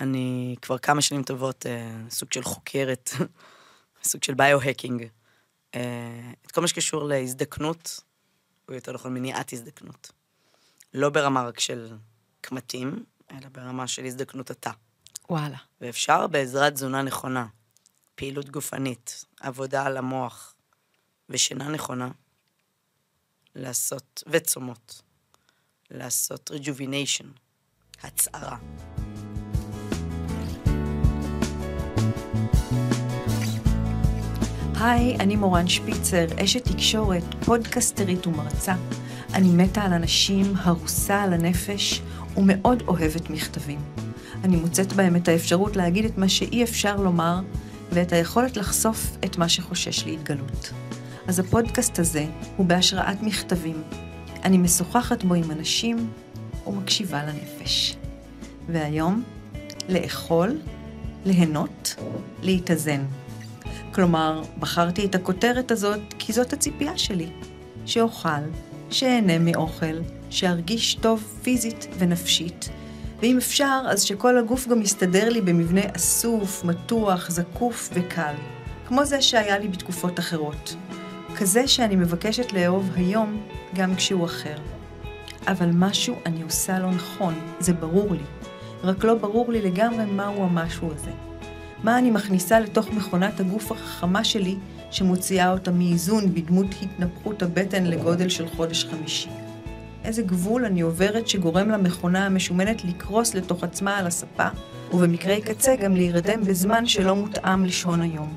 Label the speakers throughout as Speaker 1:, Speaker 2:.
Speaker 1: אני כבר כמה שנים טובות אה, סוג של חוקרת, סוג של ביו-הקינג. אה, את כל מה שקשור להזדקנות, או יותר נכון מניעת הזדקנות. לא ברמה רק של קמטים, אלא ברמה של הזדקנות התא.
Speaker 2: וואלה.
Speaker 1: ואפשר בעזרת תזונה נכונה, פעילות גופנית, עבודה על המוח ושינה נכונה, לעשות, וצומות, לעשות rejuvenation, הצערה.
Speaker 2: היי, אני מורן שפיצר, אשת תקשורת, פודקסטרית ומרצה. אני מתה על אנשים, הרוסה על הנפש, ומאוד אוהבת מכתבים. אני מוצאת בהם את האפשרות להגיד את מה שאי אפשר לומר, ואת היכולת לחשוף את מה שחושש להתגלות. אז הפודקאסט הזה הוא בהשראת מכתבים. אני משוחחת בו עם אנשים ומקשיבה לנפש. והיום, לאכול, ליהנות, להתאזן. כלומר, בחרתי את הכותרת הזאת כי זאת הציפייה שלי. שאוכל, שאהנה מאוכל, שארגיש טוב פיזית ונפשית, ואם אפשר, אז שכל הגוף גם יסתדר לי במבנה אסוף, מתוח, זקוף וקל, כמו זה שהיה לי בתקופות אחרות. כזה שאני מבקשת לאהוב היום, גם כשהוא אחר. אבל משהו אני עושה לא נכון, זה ברור לי. רק לא ברור לי לגמרי מהו המשהו הזה. מה אני מכניסה לתוך מכונת הגוף החכמה שלי, שמוציאה אותה מאיזון בדמות התנפחות הבטן לגודל של חודש חמישי. איזה גבול אני עוברת שגורם למכונה המשומנת לקרוס לתוך עצמה על הספה, ובמקרי קצה גם להירדם בזמן שלא מותאם לשעון היום.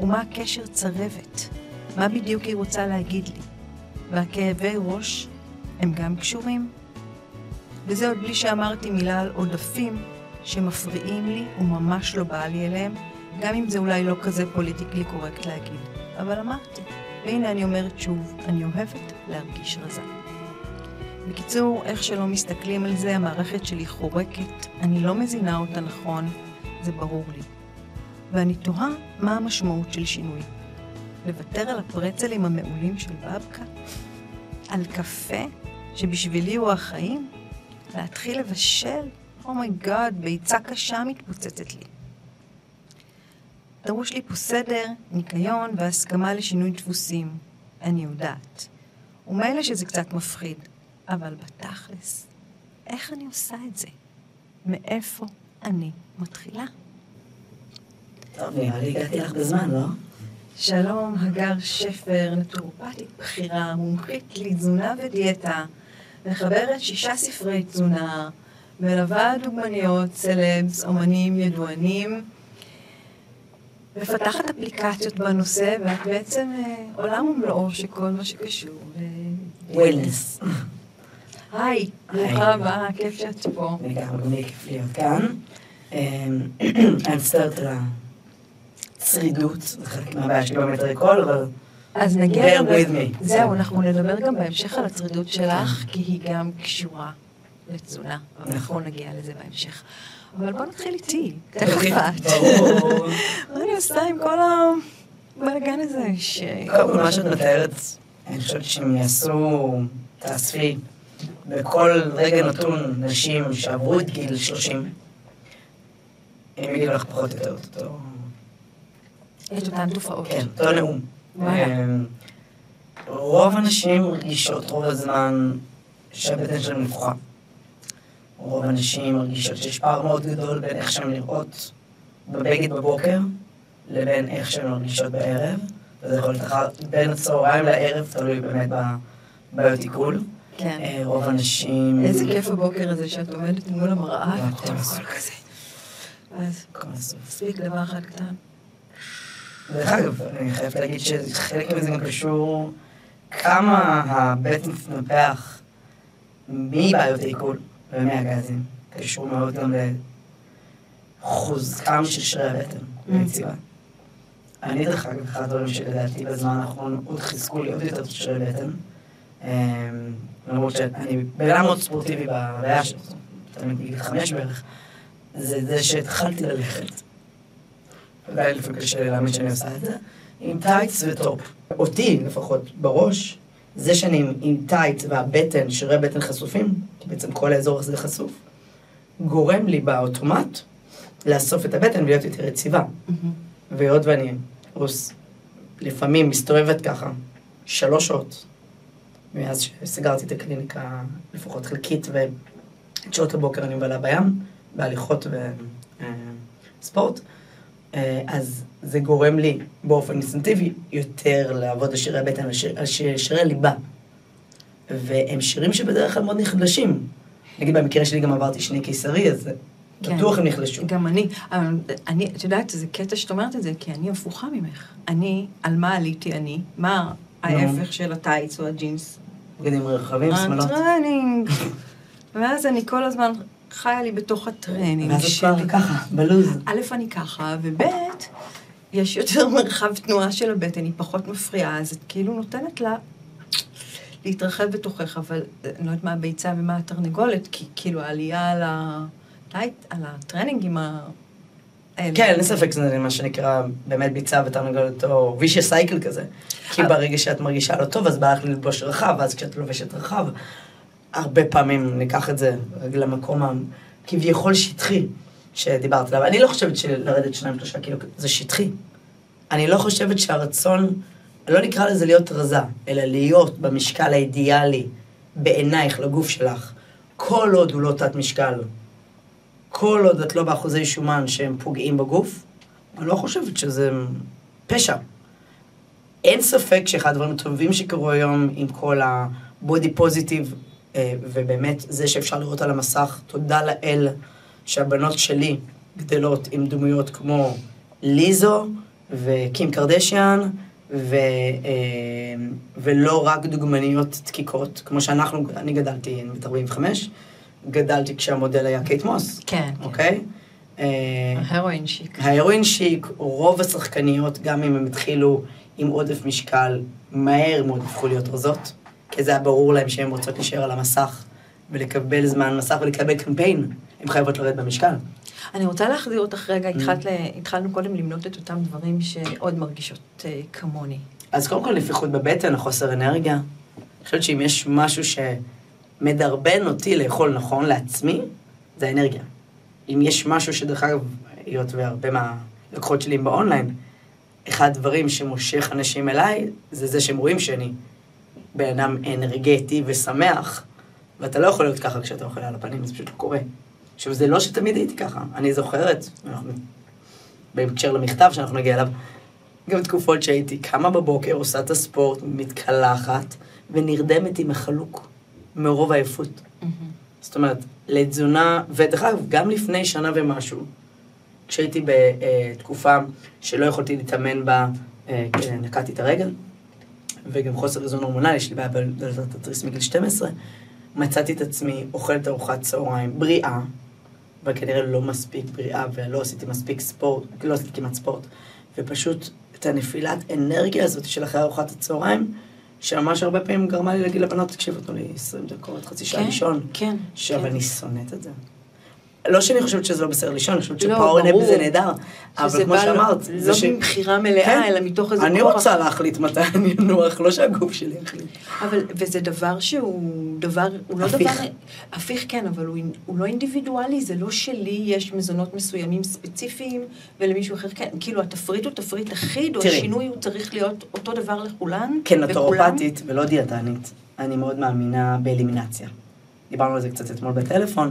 Speaker 2: ומה הקשר צרבת? מה בדיוק היא רוצה להגיד לי? והכאבי ראש הם גם קשורים? וזה עוד בלי שאמרתי מילה על עודפים שמפריעים לי וממש לא בא לי אליהם, גם אם זה אולי לא כזה פוליטיקלי קורקט להגיד. אבל אמרתי, והנה אני אומרת שוב, אני אוהבת להרגיש רזה. בקיצור, איך שלא מסתכלים על זה, המערכת שלי חורקת, אני לא מזינה אותה נכון, זה ברור לי. ואני תוהה מה המשמעות של שינוי. לוותר על הפרצלים המעולים של בבקה? על קפה, שבשבילי הוא החיים? להתחיל לבשל? oh my god, ביצה קשה מתפוצצת לי. דרוש לי פה סדר, ניקיון והסכמה לשינוי דפוסים. אני יודעת. ומילא שזה קצת מפחיד, אבל בתכלס, איך אני עושה את זה? מאיפה אני מתחילה?
Speaker 1: טוב, נראה לי הגעתי לך בזמן, לא?
Speaker 2: שלום, הגר שפר, נטורופטית בכירה, מומחית לתזונה ודיאטה, מחברת שישה ספרי תזונה, מלווה דוגמניות, סלבס, אומנים ידוענים, מפתחת אפליקציות בנושא, ואת בעצם אה, עולם ומלואו שכל מה שקשור
Speaker 1: ווילנס.
Speaker 2: היי, ברוכה הבאה, כיף שאת פה.
Speaker 1: לגמרי, גם לי כיף להיות כאן. אמ, אני מצטערת על הצרידות, זה חלק מהבעיה שלי באמת ריקול, אבל...
Speaker 2: אז נגיע... זהו, אנחנו נדבר גם בהמשך על הצרידות שלך, כי היא גם קשורה לתזונה, אבל אנחנו נגיע לזה בהמשך. אבל בוא נתחיל איתי, תכף את. מה אני עושה עם כל הבלאגן הזה? ש...
Speaker 1: קודם כל, מה שאת מתארת, אני חושבת שהם יעשו, תאספי בכל רגע נתון נשים שעברו את גיל 30, הם יגידו לך פחות או יותר את אותו...
Speaker 2: את אותן תופעות.
Speaker 1: כן, אותו נאום. אמ, רוב הנשים מרגישות רוב הזמן שהבטן שלהן נפוחה. רוב הנשים מרגישות שיש פער מאוד גדול בין איך שהן נראות בבגד בבוקר לבין איך שהן מרגישות בערב. וזה יכול להיות אחר, בין הצהריים לערב, תלוי באמת בבעיות עיכול.
Speaker 2: כן.
Speaker 1: אה, רוב הנשים...
Speaker 2: איזה כיף הבוקר הזה שאת עומדת מול המראה,
Speaker 1: וואו,
Speaker 2: ואת
Speaker 1: כל
Speaker 2: הכל. כזה. אז. מספיק דבר אחד קטן.
Speaker 1: דרך אגב, אני חייבת להגיד שחלק מזה גם קשור כמה הבטן מתנפח מבעיות העיכול ומהגזים. קשור מאוד גם לחוזקם של שרירי הבטן ביציבה. אני דרך אגב, אחד הדברים שלדעתי בזמן האחרון עוד חיזקו לי עוד יותר את שרירי בטן. אמ, למרות שאני בן מאוד ספורטיבי בראייה שלי, תמיד בגיל חמש בערך, זה זה שהתחלתי ללכת. אולי לפעמים קשה לי להאמין שאני עושה את זה, עם טייץ וטופ. אותי, לפחות, בראש, זה שאני עם, טייץ והבטן, שרירי בטן חשופים, בעצם כל האזור הזה חשוף, גורם לי באוטומט לאסוף את הבטן ולהיות יותר יציבה.
Speaker 2: מהמם.
Speaker 1: והיות ואני, רוס, לפעמים מסתובבת ככה שלוש שעות, מאז שסגרתי את הקליניקה, לפחות חלקית, ואת שעות הבוקר אני מבלה בים, בהליכות וספורט, אז זה גורם לי באופן אינסטנטיבי יותר לעבוד על שרירי הבטן, על שריר- על שריר- שרירי ליבה. והם שרירים שבדרך כלל מאוד נחלשים. נגיד במקרה שלי גם עברתי שני קיסרי, אז
Speaker 2: כן.
Speaker 1: בטוח הם נחלשו.
Speaker 2: גם אני, אני, את יודעת, זה קטע שאת אומרת את זה, כי אני הפוכה ממך. אני, על מה עליתי אני? מה ההפך של הטייץ או הג'ינס?
Speaker 1: בגדים רחבים, שמלות.
Speaker 2: הטרנינג. ואז אני כל הזמן חיה לי בתוך הטרנינג
Speaker 1: ואז את. כבר ככה, בלוז.
Speaker 2: א', אני ככה, וב', יש יותר מרחב תנועה של הבטן, היא פחות מפריעה, אז את כאילו נותנת לה להתרחב בתוכך, אבל אה, אני לא יודעת מה הביצה ומה התרנגולת, כי כאילו העלייה על ה... על הטרנינגים ה... האלה.
Speaker 1: כן, אין ספק שזה מה שנקרא באמת ביצה ותרנגולת או vicious cycle כזה. כי
Speaker 2: אבל-
Speaker 1: ברגע שאת מרגישה לא טוב, אז בא לך ללבוש רחב, ואז כשאת לובשת רחב, הרבה פעמים ניקח את זה למקום הכביכול שטחי שדיברת עליו. אני לא חושבת שלרדת שניים שלושה קילו זה שטחי. אני לא חושבת שהרצון, לא נקרא לזה להיות רזה, אלא להיות במשקל האידיאלי בעינייך לגוף שלך, כל עוד הוא לא תת משקל, כל עוד את לא באחוזי שומן שהם פוגעים בגוף, אני לא חושבת שזה פשע. אין ספק שאחד הדברים הטובים שקרו היום עם כל הבודי פוזיטיב, אה, ובאמת זה שאפשר לראות על המסך, תודה לאל שהבנות שלי גדלות עם דמויות כמו ליזו וקים קרדשיאן, ו, אה, ולא רק דוגמניות דקיקות, כמו שאנחנו, אני גדלתי, אני בת 45, גדלתי כשהמודל היה קייט מוס,
Speaker 2: כן, כן.
Speaker 1: אוקיי? אה,
Speaker 2: ההרואין שיק.
Speaker 1: ההרואין שיק, רוב השחקניות, גם אם הם התחילו עם עודף משקל, מהר מאוד הפכו להיות רזות, כי זה היה ברור להם שהן רוצות להישאר על המסך ולקבל זמן מסך ולקבל קמפיין, הן חייבות לרדת במשקל.
Speaker 2: אני רוצה להחזיר אותך רגע,
Speaker 1: Mm.
Speaker 2: התחלת ל- התחלנו קודם למנות את אותם דברים שעוד מרגישות אה, כמוני.
Speaker 1: אז קודם כל נפיחות בבטן, החוסר אנרגיה. אני חושבת שאם יש משהו שמדרבן אותי לאכול נכון לעצמי, זה האנרגיה. אם יש משהו שדרך אגב, היות והרבה מהלקוחות שלי הם באונליין, אחד הדברים שמושך אנשים אליי, זה זה שהם רואים שאני בן אדם אנרגטי ושמח, ואתה לא יכול להיות ככה כשאתה אוכל על הפנים, זה פשוט לא קורה. עכשיו, זה לא שתמיד הייתי ככה, אני זוכרת, אנחנו, בהקשר למכתב שאנחנו נגיע אליו, גם תקופות שהייתי קמה בבוקר, עושה את הספורט, מתקלחת, ונרדמת עם החלוק, מרוב עייפות. זאת אומרת, לתזונה, ודרך אגב, גם לפני שנה ומשהו, כשהייתי בתקופה שלא יכולתי להתאמן בה, אה, נקעתי את הרגל, וגם חוסר איזון הורמונלי, יש לי בעיה בדלתת התריס מגיל 12, מצאתי את עצמי אוכלת ארוחת צהריים בריאה, אבל כנראה לא מספיק בריאה, ולא עשיתי מספיק ספורט, לא עשיתי כמעט ספורט, ופשוט את הנפילת אנרגיה הזאת של אחרי ארוחת הצהריים, שממש הרבה פעמים גרמה לי להגיד לבנות, תקשיבו, תנו לי 20 דקות, חצי שעה
Speaker 2: כן,
Speaker 1: לישון.
Speaker 2: כן,
Speaker 1: עכשיו,
Speaker 2: כן.
Speaker 1: אני שונאת את זה. לא שאני חושבת שזה לא בסדר לישון, אני חושבת
Speaker 2: לא,
Speaker 1: שפאורנפ
Speaker 2: ברור.
Speaker 1: זה נהדר. אבל כמו שאמרת,
Speaker 2: לא
Speaker 1: זה ש...
Speaker 2: מבחירה מלאה,
Speaker 1: כן.
Speaker 2: אלא מתוך איזה
Speaker 1: אני
Speaker 2: כורח.
Speaker 1: רוצה להחליט מתי אני אנוח, לא שהגוף שלי יחליט.
Speaker 2: אבל, וזה דבר שהוא דבר, הוא לא. דבר... הפיך כן, אבל הוא, לא אינדיבידואלי, זה לא שלי יש מזונות מסוימים ספציפיים, ולמישהו אחר כן. כאילו, התפריט הוא תפריט אחיד, או. השינוי הוא צריך להיות אותו דבר לכולן?
Speaker 1: כנטורופטית ולא דיאטנית, אני מאוד מאמינה באלימינציה. דיברנו על זה קצת אתמול בטלפון,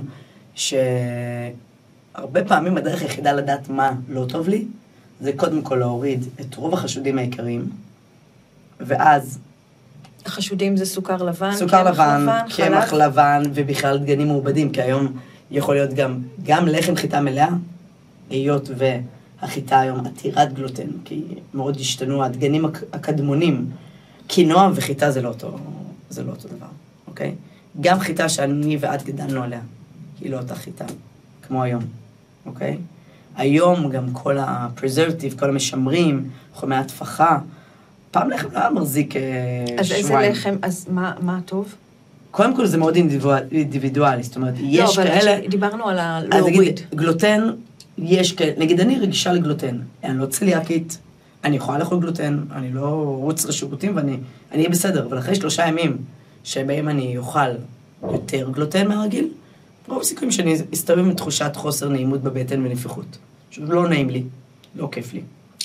Speaker 1: שהרבה פעמים הדרך היחידה לדעת מה לא טוב לי, זה קודם כל להוריד את רוב החשודים העיקריים, ואז
Speaker 2: החשודים זה סוכר לבן,
Speaker 1: סוכר
Speaker 2: קמח
Speaker 1: לבן, קמח. לבן, ובכלל דגנים מעובדים, כי היום יכול להיות גם, גם לחם חיטה מלאה, היות והחיטה היום עתירת גלוטן, כי מאוד השתנו הדגנים הק- הקדמונים. קינוע וחיטה זה לא אותו, זה לא אותו דבר, אוקיי? גם חיטה שאני ואת גדלנו עליה, היא לא אותה חיטה, כמו היום, אוקיי? היום גם כל ה-preservative, כל המשמרים, חומי התפחה, פעם לחם לא היה מחזיק אה,
Speaker 2: אז איזה
Speaker 1: שבועיים.
Speaker 2: לחם, אז מה, מה טוב?
Speaker 1: קודם כל זה מאוד אינדיבידואל- אינדיבידואלי, זאת אומרת, יש
Speaker 2: לא, אבל
Speaker 1: כאלה...
Speaker 2: דיברנו על
Speaker 1: אז
Speaker 2: הלהוריד.
Speaker 1: נגיד, גלוטן, יש כאלה, נגיד אני רגישה לגלוטן, אני לא צליאקית, אני יכולה לאכול גלוטן, אני לא ארוץ לשירותים ואני אני אהיה בסדר, אבל אחרי שלושה ימים שבהם אני אוכל יותר גלוטן מהרגיל, רוב הסיכויים שאני אסתובב עם תחושת חוסר נעימות בבטן ונפיחות. פשוט לא נעים לי, לא כיף לי.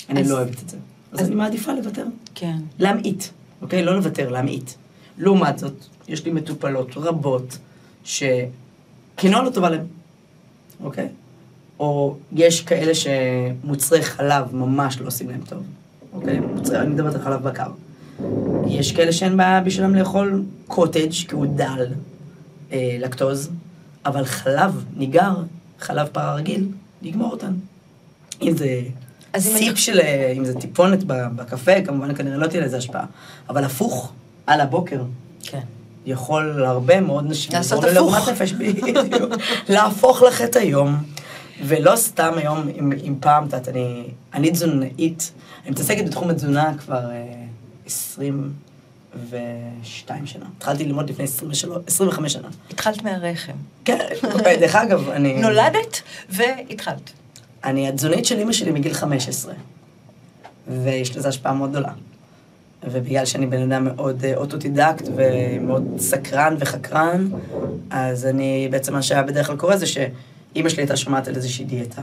Speaker 1: אני
Speaker 2: אז-
Speaker 1: לא אוהבת את זה. אז
Speaker 2: אז-
Speaker 1: אני מעדיפה לוותר.
Speaker 2: כן.
Speaker 1: להמעיט, אוקיי? לא לוותר, להמעיט. לעומת זאת, יש לי מטופלות רבות שקינוע לא טובה להם, אוקיי? או יש כאלה שמוצרי חלב ממש לא עושים להם טוב, אוקיי? מוצרי, אני מדברת על חלב בקר. יש כאלה שאין בעיה בשבילם לאכול קוטג' כי הוא דל אה, לקטוז, אבל חלב ניגר, חלב פרה רגיל, נגמור אותן. אם זה סיפ של, אה, אם זה טיפונת בקפה, כמובן כנראה לא תהיה לזה השפעה. אבל הפוך, על הבוקר.
Speaker 2: כן.
Speaker 1: יכול הרבה מאוד נשים
Speaker 2: לעשות הפוך.
Speaker 1: נפש, להפוך לך את היום. ולא סתם היום, אם, אם פעם, את יודעת, אני, אני תזונאית, אני מתעסקת בתחום התזונה כבר אה, uh, 20... ושתיים שנה. התחלתי ללמוד לפני 23, 25 שנה.
Speaker 2: התחלת מהרחם.
Speaker 1: כן, אוקיי, דרך אגב, אני...
Speaker 2: נולדת והתחלת.
Speaker 1: אני התזונאית של אימא שלי מגיל 15, ויש לזה השפעה מאוד גדולה. ובגלל שאני בן אדם מאוד אה, אוטודידקט ומאוד סקרן וחקרן, אז אני, בעצם מה שהיה בדרך כלל קורה זה שאימא שלי הייתה שומעת על איזושהי דיאטה,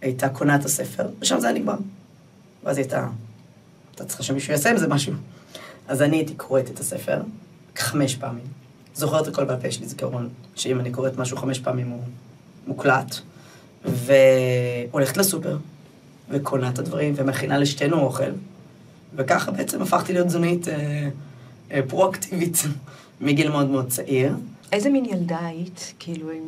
Speaker 1: הייתה קונה את הספר, ושם זה היה נגמר. ואז היא הייתה, אתה צריכה שמישהו יעשה עם זה משהו. אז אני הייתי קוראת את הספר חמש פעמים. זוכרת הכל בעל פה, יש לי זיכרון, שאם אני קוראת משהו חמש פעמים הוא מוקלט, והולכת לסופר, וקונה את הדברים, ומכינה לשתינו אוכל, וככה בעצם הפכתי להיות תזונית אה, אה, פרואקטיבית מגיל מאוד מאוד צעיר.
Speaker 2: איזה מין ילדה היית? כאילו, עם,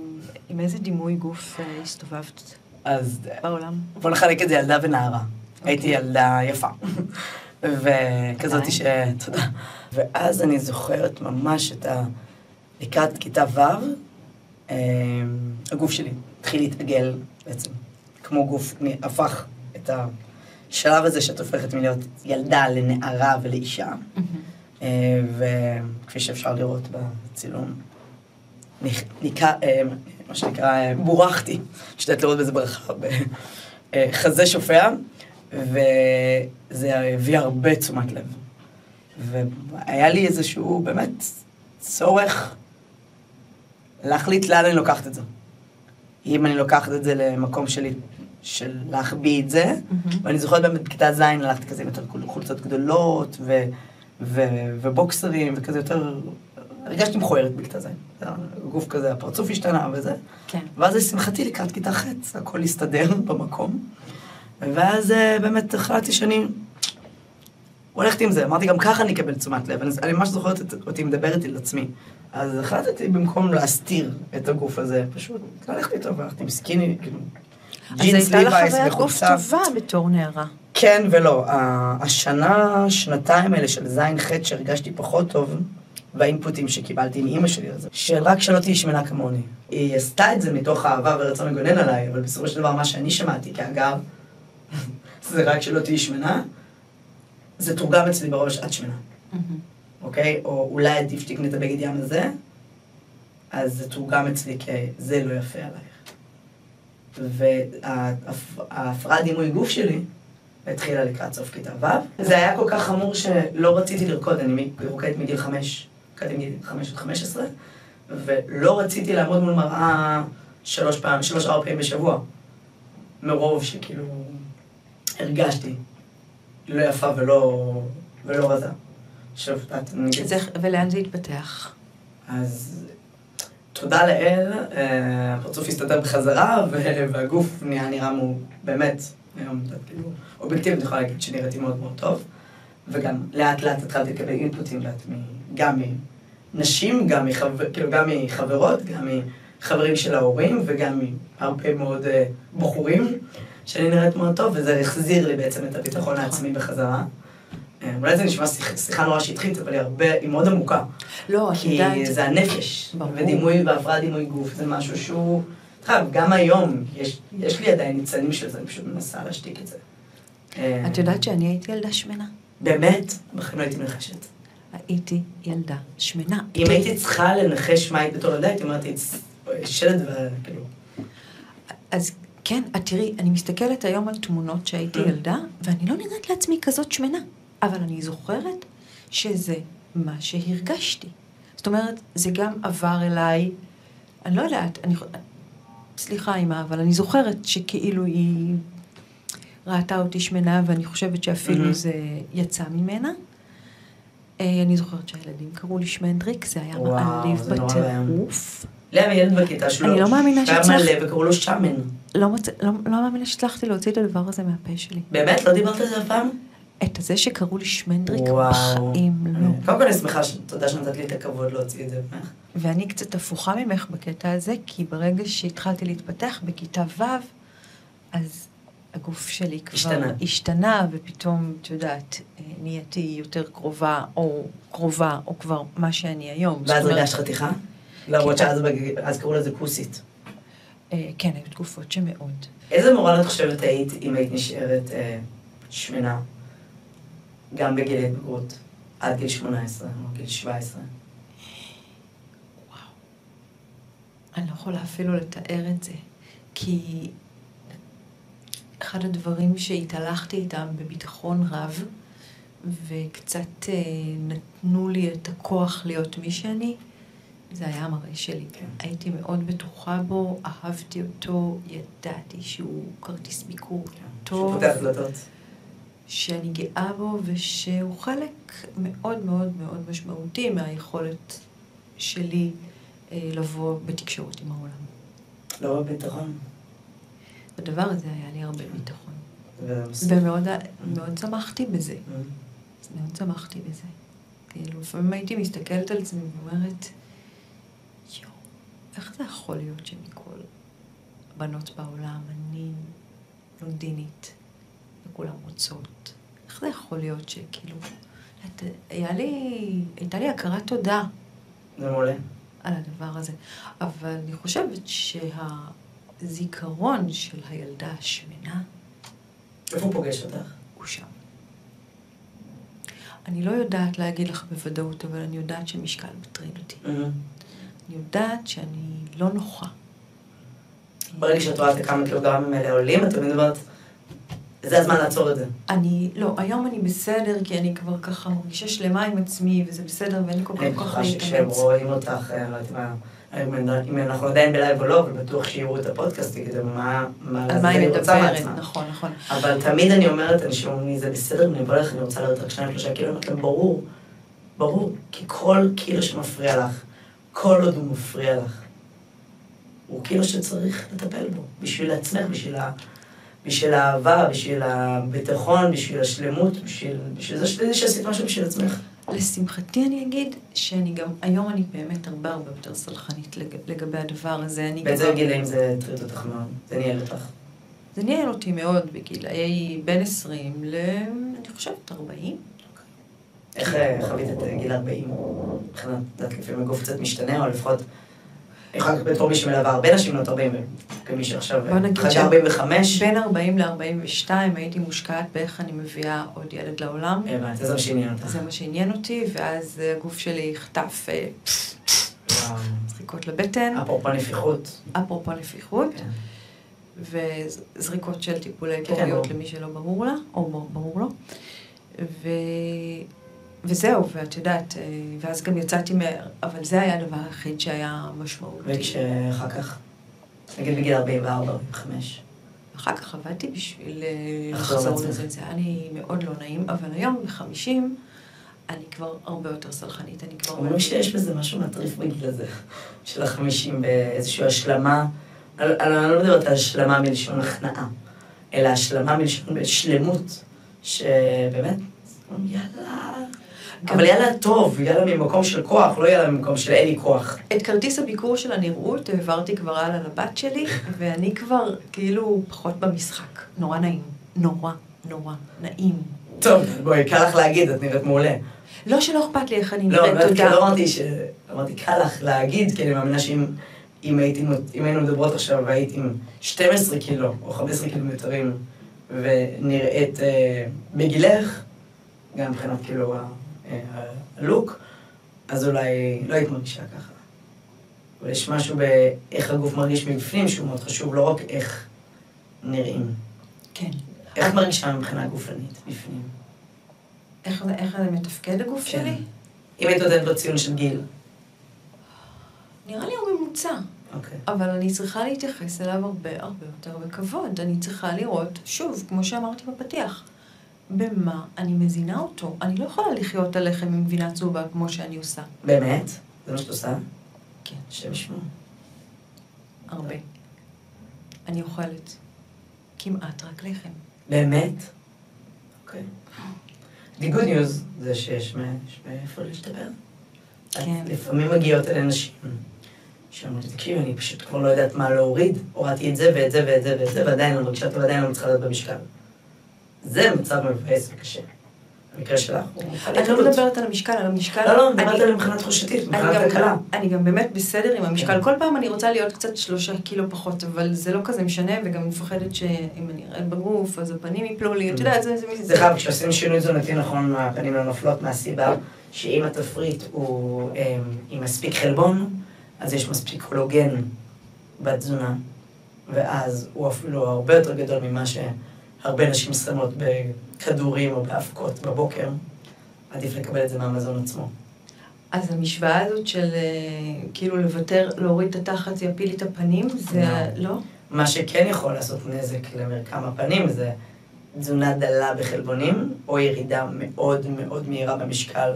Speaker 2: עם איזה דימוי גוף אה, הסתובבת
Speaker 1: אז
Speaker 2: בעולם?
Speaker 1: בוא נחלק את זה ילדה ונערה. הייתי ילדה יפה. וכזאת ש... תודה. ואז אני זוכרת ממש את ה... לקראת כיתה ו', אה, הגוף שלי התחיל להתעגל בעצם, כמו גוף, אני הפך את השלב הזה שאת הופכת מלהיות ילדה לנערה ולאישה. אה, וכפי שאפשר לראות בצילום, ניכר, אה, מה שנקרא, אה, בורחתי, שתת לראות בזה ברכה, בחזה שופע, וזה הביא הרבה תשומת לב. והיה לי איזשהו באמת צורך להחליט לאן אני לוקחת את זה. אם אני לוקחת את זה למקום שלי, של להחביא את זה, ואני זוכרת באמת בכיתה ז' הלכתי כזה עם יותר חולצות גדולות, ו, ו, ובוקסרים, וכזה יותר... הרגשתי מכוערת בכיתה ז'. הגוף כזה, הפרצוף השתנה וזה.
Speaker 2: כן.
Speaker 1: ואז לשמחתי לקראת כיתה ח', הכל הסתדר במקום. ואז אה, באמת החלטתי שאני הולכת עם זה. אמרתי, גם ככה אני אקבל תשומת לב. אני, אני ממש זוכרת אותי מדברת על עצמי. אז החלטתי במקום להסתיר את הגוף הזה, פשוט ללכת איתו, והלכתי עם סקיני, כאילו,
Speaker 2: אז
Speaker 1: ג'ינס
Speaker 2: הייתה לך
Speaker 1: ליווייס
Speaker 2: חוויית גוף
Speaker 1: וחולצה.
Speaker 2: טובה בתור נערה.
Speaker 1: כן ולא. השנה, שנתיים האלה של ז'-ח' שהרגשתי פחות טוב, והאינפוטים שקיבלתי מאימא שלי על זה, שרק שלא תהיי שמנה כמוני. היא עשתה את זה מתוך אהבה ורצון לגונן עליי, אבל בסופו של דבר מה שאני שמעתי כאגב, זה רק שלא תהיי שמנה, זה תורגם אצלי בראש את שמנה, אוקיי? או אולי עדיף שתקני את הבגד ים הזה, אז זה תורגם אצלי כזה לא יפה עלייך. וההפרעת דימוי גוף שלי התחילה לקראת סוף כיתה ו'. זה היה כל כך חמור שלא רציתי לרקוד, אני רוקדת מגיל חמש, רקדתי מגיל חמש עד חמש עשרה, ולא רציתי לעמוד מול מראה שלוש פעם, שלוש ארבע פעמים בשבוע, מרוב שכאילו הרגשתי לא יפה ולא, ולא רזה.
Speaker 2: זה- ולאן זה התפתח?
Speaker 1: אז תודה לאל, אה, הפרצוף הסתדר בחזרה, והגוף נהיה נראה מו... באמת, היום, כאילו, אובייקטיבית אני יכולה להגיד שנראיתי מאוד מאוד טוב, וגם לאט לאט התחלתי לקבל אינפוטים, לאט, גם מנשים, גם, מחבר, כאילו, גם מחברות, גם מחברים של ההורים, וגם מהרבה מאוד אה, בחורים, שאני נראית מאוד טוב, וזה החזיר לי בעצם את הביטחון העצמי בחזרה. אה, אולי זה נשמע שיח- שיחה נורא שטחית, אבל היא הרבה, היא מאוד עמוקה.
Speaker 2: לא, את
Speaker 1: כי
Speaker 2: יודעת...
Speaker 1: זה הנפש,
Speaker 2: ברור.
Speaker 1: ודימוי והפרעת דימוי גוף זה משהו שהוא... תראה, גם היום, יש, יש לי עדיין ניצנים של זה, אני פשוט מנסה להשתיק את זה. אה,
Speaker 2: את יודעת שאני הייתי ילדה שמנה?
Speaker 1: באמת? בחיים לא הייתי מנחשת.
Speaker 2: הייתי ילדה שמנה.
Speaker 1: אם הייתי צריכה לנחש מה היית בתור ילדה, הייתי אומרת, שלד וכאילו...
Speaker 2: אז כן, את תראי, אני מסתכלת היום על תמונות שהייתי
Speaker 1: Mm.
Speaker 2: ילדה, ואני לא נראית לעצמי כזאת שמנה. אבל אני זוכרת שזה מה שהרגשתי. זאת אומרת, זה גם עבר אליי, אני לא יודעת, אני... סליחה, אמא, אבל אני זוכרת שכאילו היא ראתה אותי שמנה, ואני חושבת שאפילו
Speaker 1: מהמם.
Speaker 2: זה יצא ממנה. אה, אני זוכרת שהילדים קראו לי שמנדריק, זה היה מעליב. בטירוף.
Speaker 1: לאה וילד בכיתה שלו.
Speaker 2: אני לא מאמינה
Speaker 1: שהיה
Speaker 2: שהצלחת-
Speaker 1: מלא וקראו לו שמן.
Speaker 2: לא, מצ... לא, לא מאמינה שהצלחתי להוציא את הדבר הזה מהפה שלי.
Speaker 1: באמת? לא דיברת על זה אף פעם?
Speaker 2: את הזה שקראו לי שמנדריק
Speaker 1: וואו.
Speaker 2: בחיים לא.
Speaker 1: קודם כל אני שמחה, ש- תודה שנתת לי את הכבוד להוציא את זה ממך.
Speaker 2: ואני קצת הפוכה ממך בקטע הזה, כי ברגע שהתחלתי להתפתח בכיתה ו', אז הגוף שלי כבר
Speaker 1: השתנה.
Speaker 2: השתנה, ופתאום, את יודעת, אה, נהייתי יותר קרובה, או קרובה, או כבר מה שאני היום.
Speaker 1: ואז הרגשת חתיכה? למרות. שאז קראו לזה כוסית.
Speaker 2: אה, כן, היו תקופות שמאוד.
Speaker 1: איזה מורל את חושבת היית אם היית נשארת אה, שמנה? גם בגיל ההתבגרות, עד גיל 18 או גיל 17.
Speaker 2: אני לא יכולה אפילו לתאר את זה, כי אחד הדברים שהתהלכתי איתם בביטחון רב, וקצת אה, נתנו לי את הכוח להיות מי שאני, זה היה המראה שלי.
Speaker 1: כן.
Speaker 2: הייתי מאוד בטוחה בו, אהבתי אותו, ידעתי שהוא כרטיס ביקור טוב,
Speaker 1: שפותח דלתות.
Speaker 2: שאני גאה בו, ושהוא חלק מאוד מאוד מאוד משמעותי מהיכולת שלי אה, לבוא בתקשורת עם העולם.
Speaker 1: לא בביטחון.
Speaker 2: בדבר הזה היה לי הרבה ביטחון. ומאוד מאוד שמחתי בזה.
Speaker 1: Mm.
Speaker 2: מאוד שמחתי בזה. כאילו, לפעמים הייתי מסתכלת על עצמי ואומרת, איך זה יכול להיות שמכל הבנות בעולם, אני לונדינית, וכולם רוצות? איך זה יכול להיות שכאילו, את, היה לי, הייתה לי הכרת תודה
Speaker 1: זה מעולה.
Speaker 2: על הדבר הזה. אבל אני חושבת שהזיכרון של הילדה השמנה
Speaker 1: איפה הוא פוגש אותך?
Speaker 2: הוא שם. אני לא יודעת להגיד לך בוודאות, אבל אני יודעת שמשקל מטריד אותי.
Speaker 1: Mm.
Speaker 2: אני יודעת שאני לא נוחה.
Speaker 1: ברגע שאת רואה את הכמה קילוגרמים האלה עולים, את תמיד אומרת, זה הזמן לעצור את זה.
Speaker 2: אני, לא, היום אני בסדר, כי אני כבר ככה מרגישה שלמה עם עצמי, וזה בסדר, ואין לי כל
Speaker 1: אני
Speaker 2: כך כוח
Speaker 1: בטוחה שכשהם
Speaker 2: להתאמץ.
Speaker 1: רואים אותך, אה, לא יודעת מה, אם אנחנו עדיין בלייב או לא, אבל בטוח שיראו את הפודקאסט, יגידו מה מה
Speaker 2: על מה היא
Speaker 1: רוצה
Speaker 2: מדברת. נכון, נכון.
Speaker 1: אבל תמיד אני אומרת, אנשים אומרים לי, זה בסדר, אני אבוא לך, אני רוצה לרדת רק שניים, שלושה קילו, אני אומרת להם, ברור, ברור, כי כל קילו שמפריע לך, כל עוד הוא מפריע לך, הוא קילו שצריך לטפל בו, בשביל עצמך, בשביל, ה... בשביל האהבה, בשביל הביטחון, בשביל השלמות, בשביל, בשביל זה שתדעי שעשית משהו בשביל עצמך.
Speaker 2: לשמחתי אני אגיד שאני גם, היום אני באמת הרבה הרבה יותר סלחנית לג- לגבי הדבר הזה. אני
Speaker 1: באיזה
Speaker 2: כבר-
Speaker 1: גילאים זה הטריד אותך מאוד? זה ניהל אותך?
Speaker 2: זה ניהל אותי מאוד בגילאי בין 20 ל... אני חושבת 40.
Speaker 1: איך אה, חווית את אה, גיל 40? מבחינת, את יודעת, לפעמים הגוף קצת משתנה, או לפחות... אני יכולה לקבל בתור מי שמלווה הרבה נשים בנות 40, כמי שעכשיו
Speaker 2: בוא נגיד
Speaker 1: חגה
Speaker 2: ש-
Speaker 1: 45.
Speaker 2: בין 40 ל-42 הייתי מושקעת באיך אני מביאה עוד ילד לעולם.
Speaker 1: הבנתי, זה מה שעניין אותך.
Speaker 2: זה מה שעניין אותי, ואז הגוף שלי חטף אה. זריקות לבטן,
Speaker 1: אפרופו נפיחות.
Speaker 2: אפרופו נפיחות,
Speaker 1: כן.
Speaker 2: וזריקות של טיפולי
Speaker 1: כן,
Speaker 2: פוריות
Speaker 1: ברור.
Speaker 2: למי שלא ברור לה, או ברור לו. וזהו, ואת יודעת, אה, ואז גם יצאתי, מה... אבל זה היה הדבר היחיד שהיה משמעותי.
Speaker 1: וכשאחר כך, נגיד בגיל 44, 45.
Speaker 2: אחר כך עבדתי בשביל אה,
Speaker 1: לחזור.
Speaker 2: לזה, זה היה לי מאוד לא נעים, אבל היום ב-50 אני כבר הרבה יותר סלחנית, אני כבר...
Speaker 1: אומרים שיש בזה משהו מטריף בגיל הזה, של החמישים, באיזושהי השלמה, אני לא מדברת על השלמה מלשון הכנעה, אלא השלמה מלשון שלמות, שבאמת, יאללה, אבל יאללה טוב, יאללה ממקום של כוח, לא יאללה ממקום של אין לי כוח.
Speaker 2: את כרטיס הביקור של הנראות העברתי כבר הלאה לבת שלי, ואני כבר כאילו פחות במשחק. נורא נעים. נורא, נורא נעים.
Speaker 1: טוב, בואי, קל לך להגיד, את נראית מעולה.
Speaker 2: לא שלא אכפת לי איך אני
Speaker 1: לא,
Speaker 2: נראית,
Speaker 1: כי
Speaker 2: תודה.
Speaker 1: לא אמרתי ש... אמרתי, קל לך להגיד, כי אני מאמינה שאם אם הייתי, אם היינו מדברות עכשיו והיית עם 12 קילו או 15 קילומטרים ונראית אה, בגילך, גם מבחינת כאילו הלוק, אז אולי לא היית מרגישה ככה. אבל יש משהו באיך הגוף מרגיש מבפנים שהוא מאוד חשוב, לא רק איך נראים.
Speaker 2: כן.
Speaker 1: איך מרגישה מבחינה גופנית בפנים?
Speaker 2: איך זה- איך זה מתפקד הגוף
Speaker 1: כן.
Speaker 2: שלי?
Speaker 1: אם היית נותנת לו ציון של גיל,
Speaker 2: נראה לי הוא ממוצע.
Speaker 1: אוקיי.
Speaker 2: אבל אני צריכה להתייחס אליו הרבה הרבה יותר בכבוד. אני צריכה לראות, שוב, כמו שאמרתי בפתיח, במה אני מזינה אותו. אני לא יכולה לחיות על לחם עם גבינה צהובה כמו שאני עושה.
Speaker 1: באמת? זה מה שאת עושה?
Speaker 2: כן,
Speaker 1: השם ישמעו.
Speaker 2: הרבה. אני אוכלת כמעט רק לחם.
Speaker 1: באמת? אוקיי. The good news זה שיש מאיפה להשתפר.
Speaker 2: כן.
Speaker 1: לפעמים מגיעות אל אנשים שאומרים, תקשיבי, אני פשוט כבר לא יודעת מה להוריד, הורדתי את זה ואת זה ואת זה ואת זה, ועדיין לא מרגישה טוב, ועדיין לא מצליחה להיות במשקל. זה מצב מבאס וקשה. במקרה שלך, הוא
Speaker 2: אני לא. מדברת על המשקל, על המשקל...
Speaker 1: לא, לא,
Speaker 2: אני-
Speaker 1: דיברת עליהם מבחינה תחושתית,
Speaker 2: גם-
Speaker 1: כלכלה.
Speaker 2: אני גם באמת בסדר עם המשקל.
Speaker 1: כן.
Speaker 2: כל פעם אני רוצה להיות קצת שלושה קילו פחות, אבל זה לא כזה משנה, וגם מפחדת שאם אני ארד בגוף, אז הפנים יפלו לי, את יודעת, זה... זה-
Speaker 1: אגב, כשעושים שינוי תזונתי נכון, הפנים לא נופלות מהסיבה שאם התפריט הוא אה, עם מספיק חלבון, אז יש מספיק קולוגן בתזונה, ואז הוא אפילו הרבה יותר גדול ממה שהרבה נשים שמות בכדורים או באבקות בבוקר. עדיף לקבל את זה מהמזון עצמו.
Speaker 2: אז המשוואה הזאת של אה, כאילו לוותר, להוריד את התחת, זה יפיל לי את הפנים, זה... ה- לא?
Speaker 1: מה שכן יכול לעשות נזק למרקם הפנים זה תזונה דלה בחלבונים, או ירידה מאוד מאוד מהירה במשקל.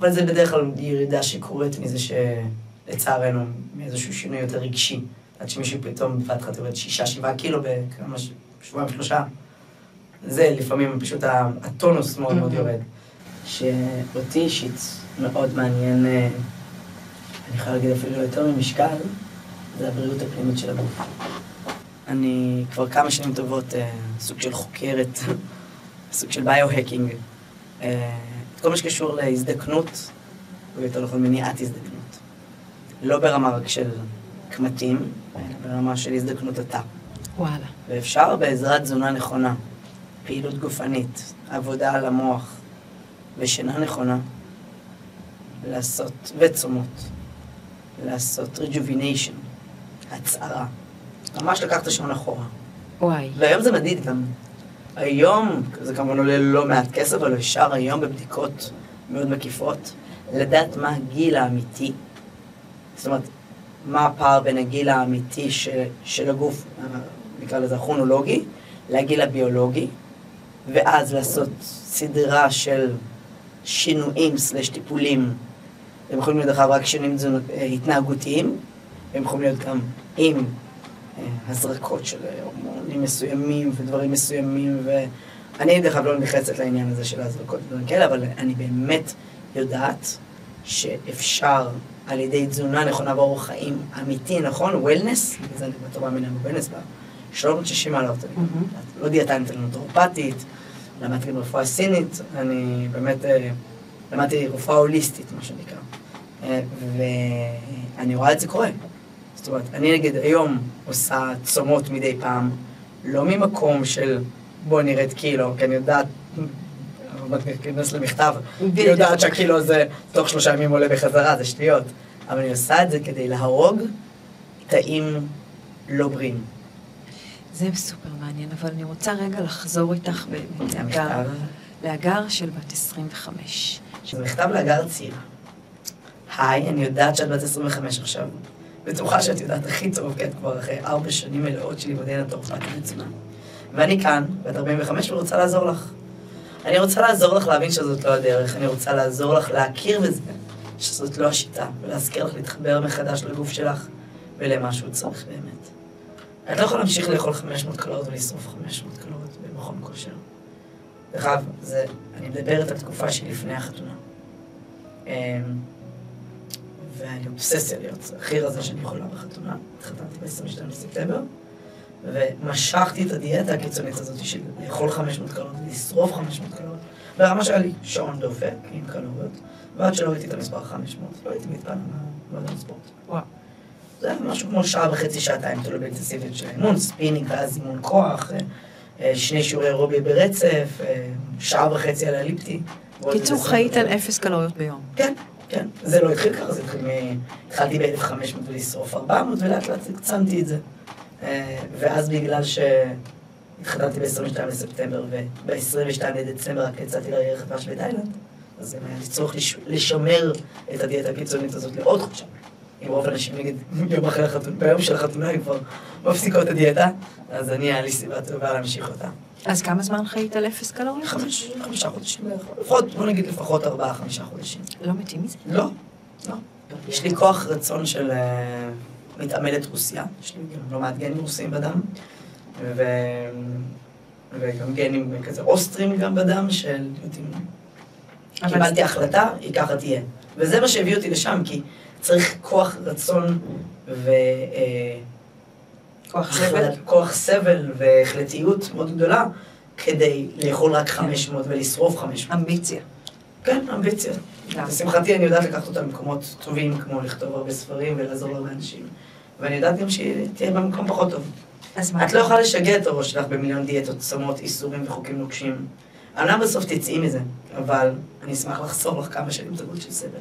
Speaker 1: אבל זה בדרך כלל ירידה שקורית מזה שלצערנו, מאיזשהו שינוי יותר רגשי. עד שמישהו פתאום בבת אחת יורד שישה, שבעה קילו בכמה. שבועיים, שלושה. זה לפעמים פשוט הטונוס מאוד מאוד. יורד. שאותי אישית מאוד מעניין, אה, אני יכול להגיד אפילו יותר ממשקל, זה הבריאות הפנימית של הגוף. אני כבר כמה שנים טובות אה, סוג של חוקרת, סוג של ביו-הקינג. אה, את כל מה שקשור להזדקנות, או יותר נכון מניעת הזדקנות. לא ברמה רק של קמטים, אלא ברמה של הזדקנות התא.
Speaker 2: וואלה.
Speaker 1: ואפשר בעזרת תזונה נכונה, פעילות גופנית, עבודה על המוח ושינה נכונה, לעשות, וצומות, לעשות rejuvenation, הצערה. ממש לקחת את השעון אחורה.
Speaker 2: וואי.
Speaker 1: והיום זה מדיד גם. היום, זה כמובן עולה לא מעט כסף, אבל אפשר היום בבדיקות מאוד מקיפות, לדעת מה הגיל האמיתי. זאת אומרת, מה הפער בין הגיל האמיתי ש, של הגוף, אה, נקרא לזה הכרונולוגי, לגיל הביולוגי, ואז לעשות סדרה של שינויים סלש טיפולים. הם יכולים להיות אגב רק שינויים אה, התנהגותיים, הם יכולים להיות גם עם אה, הזרקות של הורמונים מסוימים ודברים מסוימים, ואני דרך אגב לא נכנסת לעניין הזה של ההזרקות ודברים כאלה, אבל אני באמת יודעת שאפשר על ידי תזונה נכונה ואורח חיים אמיתי, נכון? וולנס, זה אני בטוח מאמינה בוולנס, ב-360 מעלות, אני
Speaker 2: מהמם.
Speaker 1: לא דיאטנית, אלא נוטרופטית, למדתי גם רפואה סינית, אני באמת אה, למדתי רפואה הוליסטית, מה שנקרא. אה, ואני רואה את זה קורה. זאת אומרת, אני נגיד היום עושה צומות מדי פעם, לא ממקום של בוא נרד קילו, כי אני יודעת, עוד ניכנס למכתב, אני
Speaker 2: בדיוק.
Speaker 1: יודעת שהקילו הזה תוך שלושה ימים עולה בחזרה, זה שטויות. אבל אני עושה את זה כדי להרוג תאים לא בריאים.
Speaker 2: זה סופר מעניין, אבל אני רוצה רגע לחזור איתך באמת להגר. להגר של בת 25.
Speaker 1: זה מכתב להגר צעירה. היי, אני יודעת שאת בת 25 עכשיו. בטוחה שאת יודעת הכי טוב, כי את כבר אחרי ארבע שנים מלאות של לימודי נטורפטית לתזונה. ואני כאן, בת 45, ורוצה לעזור לך. אני רוצה לעזור לך להבין שזאת לא הדרך, אני רוצה לעזור לך להכיר בזה, שזאת לא השיטה, ולהזכיר לך להתחבר מחדש לגוף שלך ולמה שהוא צריך באמת. את לא יכולה להמשיך לאכול 500 קלוריות ולשרוף 500 קלוריות במכון כושר. דרך אגב, אני מדברת על תקופה שלפני החתונה. אמ, לי אובססיה להיות הכי רזה שאני יכולה בחתונה. התחתנתי ב-22 בספטמבר, ומשכתי את הדיאטה הקיצונית הזאת של לאכול 500 קלוריות ולשרוף 500 קלוריות, ברמה שהיה לי שעון דופק עם קלוריות, ועד שלא ראיתי את המספר 500, לא הייתי מתקפלת מהמועדון ספורט.
Speaker 2: וואו.
Speaker 1: זה משהו כמו שעה וחצי, שעתיים, תלוי באינטנסיביות של האימון, ספינינג ואז אימון כוח, אה, אה, שני שיעורי אירובי ברצף, אה, שעה וחצי על אליפטי.
Speaker 2: קיצור, חיית. על אפס קלוריות ביום.
Speaker 1: כן, כן. זה לא התחיל ככה, זה התחיל מ... התחלתי ב-1500 ולשרוף 400 ולאט לאט הקצנתי את זה. ואז בגלל שהתחתנתי ב-22 לספטמבר וב-22 לדצמבר רק יצאתי לירח דבש בתאילנד, אז היה לי צורך לש... לשמר את הדיאטה הקיצונית הזאת לעוד חודשיים. אם רוב האנשים נגיד יום אחרי החתונה, ביום של החתונה הם כבר מפסיקות את הדיאטה, אז אני, היה לי סיבה טובה להמשיך אותה.
Speaker 2: אז כמה זמן חיית על אפס קלוריות?
Speaker 1: חמש, חמישה חודשים בערך. לפחות, בוא נגיד לפחות ארבעה, חמישה חודשים.
Speaker 2: לא מתים מזה?
Speaker 1: לא, לא. יש לי כוח רצון של אה, מתעמלת רוסיה, יש לי גם לא מעט גנים רוסיים בדם, ו... וגם גנים כזה אוסטרים גם בדם, של קיבלתי החלטה, היא ככה תהיה. וזה מה שהביא אותי לשם, כי צריך כוח רצון ו... אה,
Speaker 2: כוח סבל?
Speaker 1: כוח סבל והחלטיות מאוד גדולה, כדי לאכול רק 500 ולשרוף 500.
Speaker 2: אמביציה.
Speaker 1: כן, אמביציה. לשמחתי אני יודעת לקחת אותה למקומות טובים, כמו לכתוב הרבה ספרים ולעזור להרבה אנשים. ואני יודעת גם שהיא תהיה במקום פחות טוב.
Speaker 2: אז מה?
Speaker 1: את לא יכולה לשגע את הראש שלך במיליון דיאטות, צומות, איסורים וחוקים נוקשים. אמנם בסוף תצאי מזה, אבל אני אשמח לחסור לך כמה שנים טובות של סבל.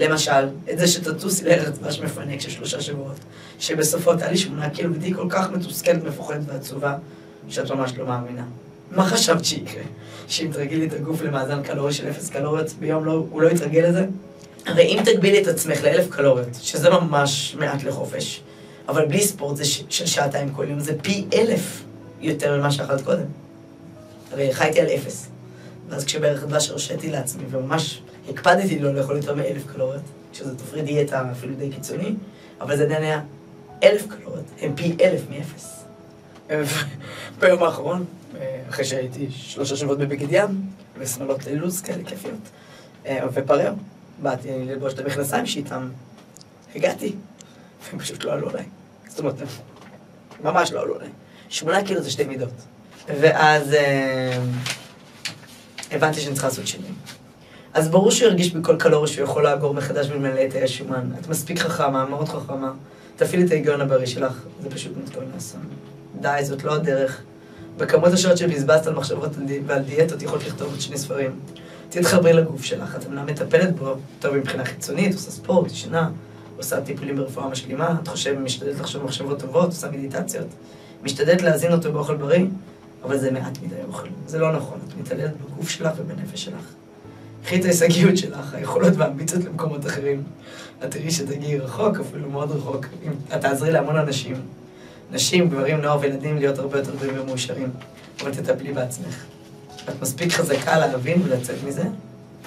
Speaker 1: למשל, את זה שתטוסי לארץ דבש מפנק של שלושה שבועות, שבסופו תעלי שמונה קילו ותהיי כל כך מתוסכלת, מפוחדת ועצובה, שאת ממש לא מאמינה. מה חשבת שיקרה? שאם תרגילי את הגוף למאזן קלורי של אפס קלוריות ביום, לא, הוא לא יתרגל לזה? הרי אם תגבילי את עצמך לאלף קלוריות, שזה ממש מעט לחופש, אבל בלי ספורט זה ש- של שעתיים כל יום, זה פי אלף יותר ממה שאכלת קודם. הרי חייתי על אפס. ואז כשבערך דבש הרשיתי לעצמי, וממש הקפדתי לא לאכול יותר מאלף קלוריות, שזה תפריט דיאטה אפילו די קיצוני, אבל זה עדיין היה אלף קלוריות, הם פי אלף מאפס. ביום האחרון, אחרי שהייתי שלושה שבועות בבגד ים, ושמאלות לילוז כאלה כיפיות, אה, ופרר, באתי ללבוש את המכנסיים שאיתם הגעתי, והם פשוט לא עלו עליי. זאת אומרת, ממש לא עלו עליי. שמונה קילו זה שתי מידות. ואז אה, הבנתי שאני צריכה לעשות שינוי. אז ברור שהוא ירגיש בכל קלוריה שהוא יכול לאגור מחדש ולמלא את השומן. את מספיק חכמה, מאוד חכמה. תפעילי את ההיגיון הבריא שלך, זה פשוט מתכון לאסון. די, זאת לא הדרך. בכמות השעות שבזבזת על מחשבות ועל דיאטות, יכולת לכתוב עוד שני ספרים. תתחברי לגוף שלך, את אמנם מטפלת בו, טוב מבחינה חיצונית, עושה ספורט, ישנה, עושה טיפולים ברפואה משלימה, את חושבת, משתדלת לחשוב מחשבות טובות, עושה מדיטציות, משתדלת להזין אותו באוכל בריא, אבל זה מעט מדי אוכל. זה לא נכון, את מתעללת בגוף שלך ובנפש שלך. קחי את ההישגיות שלך, היכולות והאמביציות למקומות אחרים. את תראי שתגיעי רחוק, אפילו מאוד רחוק. אם את תעזרי להמון אנשים. נשים, גברים, נוער וילדים להיות הרבה יותר בריאים ומאושרים. אבל תטפלי בעצמך. את מספיק חזקה להבין ולצאת מזה,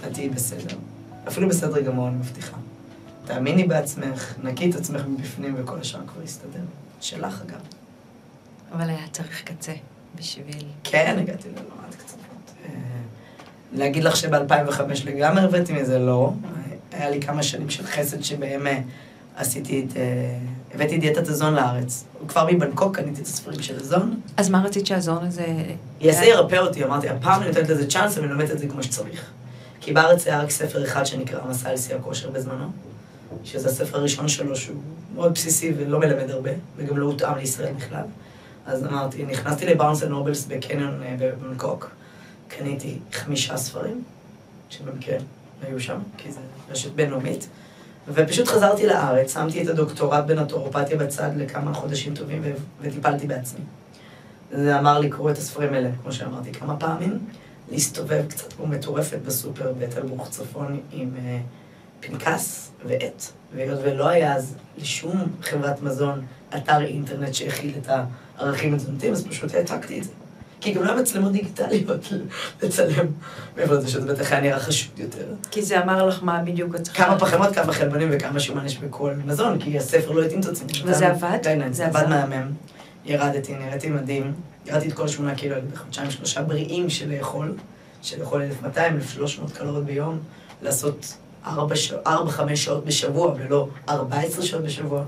Speaker 1: את תהיי בסדר. אפילו בסדר גמור, אני מבטיחה. תאמיני בעצמך, נקי את עצמך מבפנים וכל השאר כבר יסתדר. שלך אגב.
Speaker 2: אבל היה צריך קצה בשביל...
Speaker 1: כן, הגעתי ללמד קצת. להגיד לך שב-2005 לגמרי הבאתי מזה, לא. היה לי כמה שנים של חסד שבהם עשיתי את... אה, הבאתי דיאטת הזון לארץ. כבר מבנקוק קניתי את הספרים של הזון.
Speaker 2: אז מה רצית שהזון הזה...
Speaker 1: יעשה ירפא אותי, אמרתי, הפעם אני נותנת לזה צ'אנס ואני לומדת את זה כמו שצריך. כי בארץ היה רק ספר אחד שנקרא מסע אל שיא הכושר בזמנו, שזה הספר הראשון שלו שהוא מאוד בסיסי ולא מלמד הרבה, וגם לא הותאם לישראל בכלל. אז אמרתי, נכנסתי לבארנס נובלס בקניון אה, בבנקוק, קניתי חמישה ספרים, שבמקרה היו שם, כי זה רשת בינלאומית, ופשוט חזרתי לארץ, שמתי את הדוקטורט בנטורופתיה בצד לכמה חודשים טובים וטיפלתי בעצמי. זה אמר לי, קרוא את הספרים האלה, כמו שאמרתי כמה פעמים, להסתובב קצת כמו מטורפת בסופר בתל ברוך צפון עם אה, פנקס ועט, והיות ולא היה אז לשום חברת מזון אתר אינטרנט שהכיל את הערכים התזונתיים, אז פשוט העתקתי את זה. כי גם לא היה מצלמות דיגיטליות לצלם, מעבר לזה שזה בטח היה נראה חשוד יותר.
Speaker 2: כי זה אמר לך מה בדיוק את צריכה...
Speaker 1: כמה פחמות, כמה חלבונים וכמה שומן יש בכל מזון, כי הספר לא התאים את עצמו.
Speaker 2: וזה עבד?
Speaker 1: כן,
Speaker 2: זה
Speaker 1: עבד? מהמם. ירדתי, נראיתי מדהים. ירדתי את כל שמונה קילו בחודשיים שלושה בריאים של לאכול, של לאכול 1200, 1300 קלוריות ביום, לעשות 4-5 שעות בשבוע ולא 14 שעות בשבוע.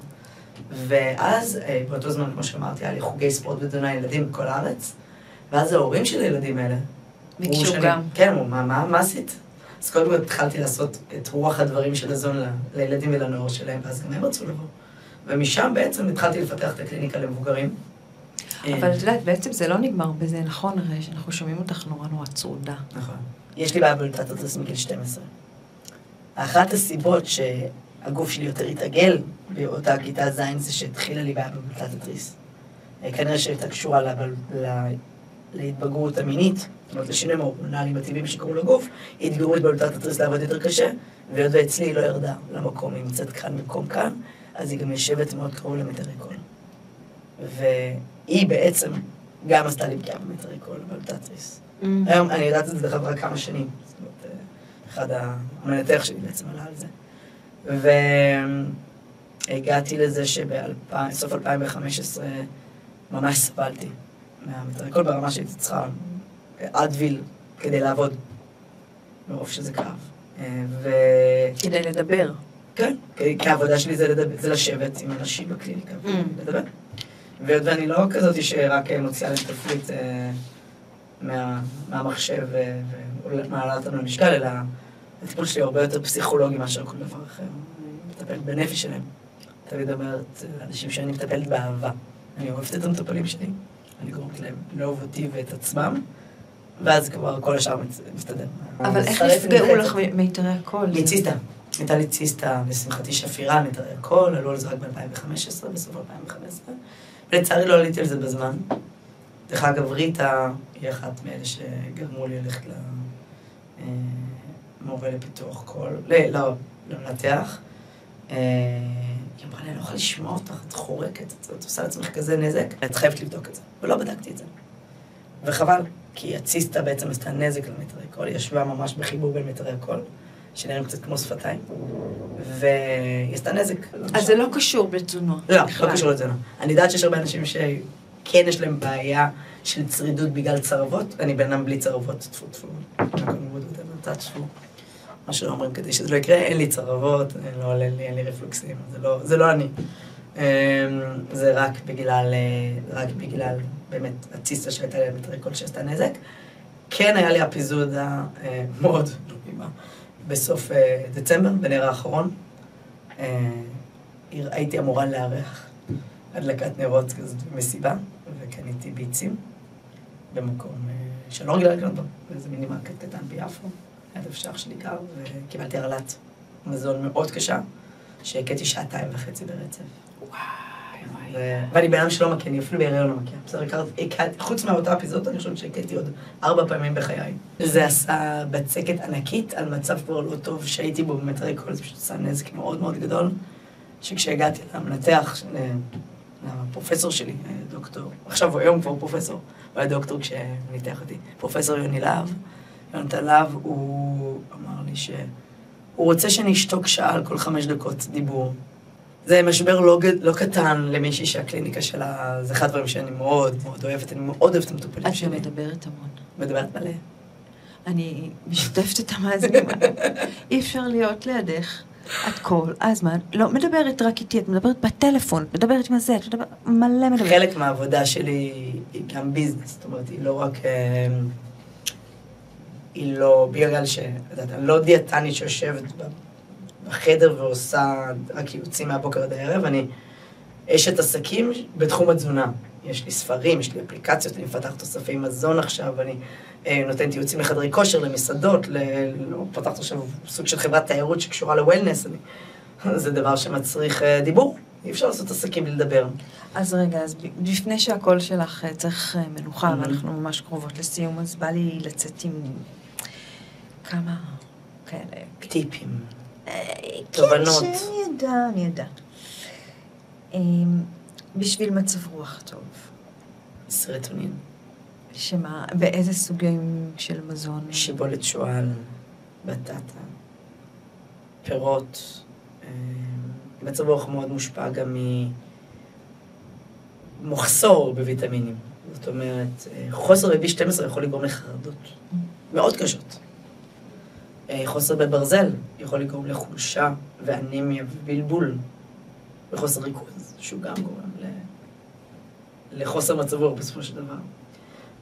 Speaker 1: ואז, אה, באותו זמן, כמו שאמרתי, היה לי חוגי ספורט ותזונה ילדים בכל הארץ, ואז ההורים של הילדים האלה,
Speaker 2: ביקשו גם.
Speaker 1: כן, אמרו, מה, מה, מה עשית? אז קודם כל התחלתי לעשות את רוח הדברים של הזון לילדים ולנוער שלהם, ואז גם הם רצו לבוא. ומשם בעצם התחלתי לפתח את הקליניקה למבוגרים.
Speaker 2: אבל את יודעת, בעצם זה לא נגמר בזה, נכון? הרי שאנחנו שומעים אותך נורא נורא צרודה.
Speaker 1: נכון. יש לי בעיה בלוטת התריס מגיל 12. אחת הסיבות שהגוף שלי יותר התעגל באותה כיתה ז' זה שהתחילה לי בעיה בבלוטת התריס. אה, כנראה שהייתה קשורה. להתבגרות המינית, זאת אומרת לשינויים ההורמונליים הטבעיים שקרו לגוף, הם אתגרו את בלוטת התריס לעבוד יותר קשה, והיות ואצלי היא לא ירדה למקום, היא נמצאת כאן במקום כאן, אז היא גם יושבת מאוד קרוב למיתרי קול. והיא בעצם גם עשתה לי פגיעה במיתרי קול, בבלוטת התריס.
Speaker 2: Mm.
Speaker 1: היום אני יודעת את זה דרך אגב רק כמה שנים. זאת אומרת, אה, אחד המנתח שלי בעצם עלה על זה. והגעתי לזה שבסוף 2015 ממש סבלתי מהמטריקול ברמה שהייתי צריכה אדוויל כדי לעבוד, מרוב שזה כאב. אה, ו...
Speaker 2: כדי לדבר.
Speaker 1: כן, כי העבודה שלי זה, לדבר, זה לשבת עם אנשים בקליניקה
Speaker 2: Mm.
Speaker 1: ולדבר. והיות ואני לא כזאת שרק אה, מוציאה להם תפריט אה, מה, מהמחשב ומעלה אותנו למשקל, אלא הטיפול שלי הרבה יותר פסיכולוגי מאשר כל דבר אחר. אני מטפלת בנפש שלהם. תמיד אומרת, אנשים שאני מטפלת באהבה. אני אוהבת את המטופלים שלי, גורמת להם לאהוב אותי ואת עצמם, ואז כבר כל השאר מסתדר.
Speaker 2: אבל איך נפגעו. לך מיתרי הקול?
Speaker 1: מציסטה. הייתה לי ציסטה, לשמחתי שפירה, מיתרי הקול, עלו על זה רק ב-2015, בסוף 2015, ולצערי לא עליתי על זה בזמן. דרך אגב, ריטה היא אחת מאלה שגרמו לי ללכת למורה לפיתוח קול, לא, לא, למנתח. היא אמרה לי, אני לא יכולה לשמוע אותך, את חורקת, את עושה לעצמך כזה נזק, את חייבת לבדוק את זה. ולא בדקתי את זה. וחבל, כי הציסטה בעצם עשתה נזק למיתרי קול, היא ישבה ממש בחיבור בין מיתרי הקול, שנראים קצת כמו שפתיים, והיא עשתה נזק.
Speaker 2: אז זה לא קשור בתזונות.
Speaker 1: לא,
Speaker 2: בכלל.
Speaker 1: לא קשור לתזונה. אני יודעת שיש הרבה אנשים שכן יש להם בעיה של צרידות בגלל צרבות. אני בן אדם בלי צרבות, טפו טפו. מה שלא אומרים כדי שזה לא יקרה, אין לי צרבות, אין- לא עולה לי, אין לי רפלוקסים, זה לא, זה לא אני. אמ, זה רק בגלל, אה, רק בגלל באמת הציסטה שהייתה לי על מטריקול שעשתה נזק. כן היה לי אפיזודה מאוד נעימה בסוף אה, דצמבר, בנר האחרון. אה, הייתי אמורה לארח הדלקת נרות כזאת במסיבה, וקניתי ביצים במקום אה, שאני לא רגילה לקנות בו, באיזה מיני מרקט קטן ביפו, ליד איפה שאני גרה, וקיבלתי הרעלת מזון מאוד קשה, שהקאתי שעתיים וחצי ברצף. ו- ואני בן אדם שלא מקיאה, אני אפילו בהיריון לא מקיאה. בסדר, הקאתי, חוץ מאותה אפיזודה, אני חושבת שהקאתי עוד ארבע פעמים בחיי. זה עשה בצקת ענקית על מצב כבר לא טוב שהייתי בו במטרי קול, זה פשוט עשה נזק מאוד מאוד גדול. שכשהגעתי למנתח, ל- לפרופסור שלי, אה, דוקטור, עכשיו הוא היום כבר פרופסור, הוא היה דוקטור כשניתח אותי, פרופסור יוני להב, יונתן להב, הוא אמר לי שהוא רוצה שאני אשתוק שעה על כל חמש דקות דיבור. זה משבר לא, לא קטן למישהי שהקליניקה שלה, זה אחד הדברים שאני מאוד מאוד אוהבת, אני מאוד אוהבת את המטופלים
Speaker 2: את
Speaker 1: שלי.
Speaker 2: מדברת המון.
Speaker 1: מדברת מלא.
Speaker 2: אני משתפת את המאזינים. אי אפשר להיות לידך. את כל הזמן לא מדברת רק איתי, את מדברת בטלפון, את מדברת עם הזה, את מדברת, מלא מדברת.
Speaker 1: חלק מהעבודה שלי היא גם ביזנס, זאת אומרת, היא לא רק... היא לא, בגלל ש... יודעת, אני לא דיאטנית שיושבת בחדר ועושה רק ייעוצים מהבוקר עד הערב, אני אשת עסקים בתחום התזונה. יש לי ספרים, יש לי אפליקציות, אני מפתחת תוספי מזון עכשיו, אני אה, נותנת ייעוצים לחדרי כושר, למסעדות, ל... לא, פתחת עכשיו סוג של חברת תיירות שקשורה לוולנס, אני... זה דבר שמצריך אה, דיבור, אי אפשר לעשות עסקים בלי לדבר.
Speaker 2: אז רגע, אז לפני שהקול שלך אה, צריך אה, מנוחה,
Speaker 1: Mhm.
Speaker 2: ואנחנו ממש קרובות לסיום, אז בא לי לצאת עם כמה כאלה.
Speaker 1: טיפים.
Speaker 2: אה,
Speaker 1: תובנות.
Speaker 2: כן, שאני אדע, אני אדע. אמ, בשביל מצב רוח טוב,
Speaker 1: סרטונין,
Speaker 2: שמה, באיזה סוגים של מזון?
Speaker 1: שיבולת שועל, בטטה, פירות. אה, מצב רוח מאוד מושפע גם ממחסור בוויטמינים. זאת אומרת, אה, חוסר ב-B12 יכול לגרום לחרדות מאוד קשות. אה, חוסר בברזל יכול לגרום לחולשה ואנימיה ובלבול וחוסר ריכוז, שהוא גם גורם ל... לחוסר מצב רוח בסופו של דבר.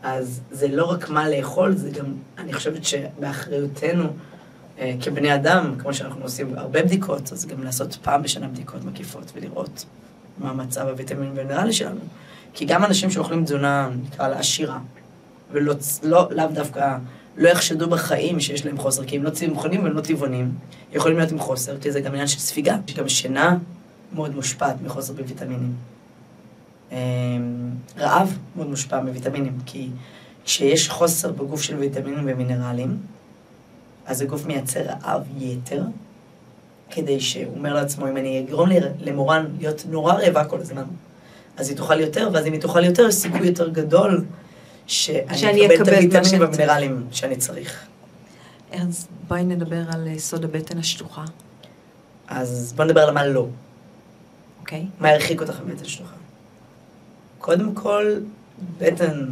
Speaker 1: אז זה לא רק מה לאכול, זה גם, אני חושבת שבאחריותנו אה, כבני אדם, כמו שאנחנו עושים הרבה בדיקות, אז גם לעשות פעם בשנה בדיקות מקיפות ולראות מה מצב הוויטמין והמינרלי שלנו. כי גם אנשים שאוכלים תזונה, נקרא לה עשירה, ולא, לא, לאו דווקא, לא יחשדו בחיים שיש להם חוסר, כי הם לא צמחונים והם לא טבעונים, יכולים להיות עם חוסר, כי זה גם עניין של ספיגה. גם שינה מאוד מושפעת מחוסר בוויטמינים. אמ, רעב מאוד מושפע מוויטמינים, כי כשיש חוסר בגוף של ויטמינים ומינרלים, אז הגוף מייצר רעב יתר, כדי שהוא אומר לעצמו, אם אני אגרום למורן להיות נורא רעבה כל הזמן, אז היא תאכל יותר, ואז אם היא תאכל יותר, יש סיכוי יותר גדול שאני אקבל את הוויטמינים והמינרלים שאני צריך.
Speaker 2: אז בואי נדבר על אה, סוד הבטן השטוחה.
Speaker 1: אז בואי נדבר על מה לא.
Speaker 2: אוקיי.
Speaker 1: מה הרחיק אותך מבטן שטוחה? קודם כל, בטן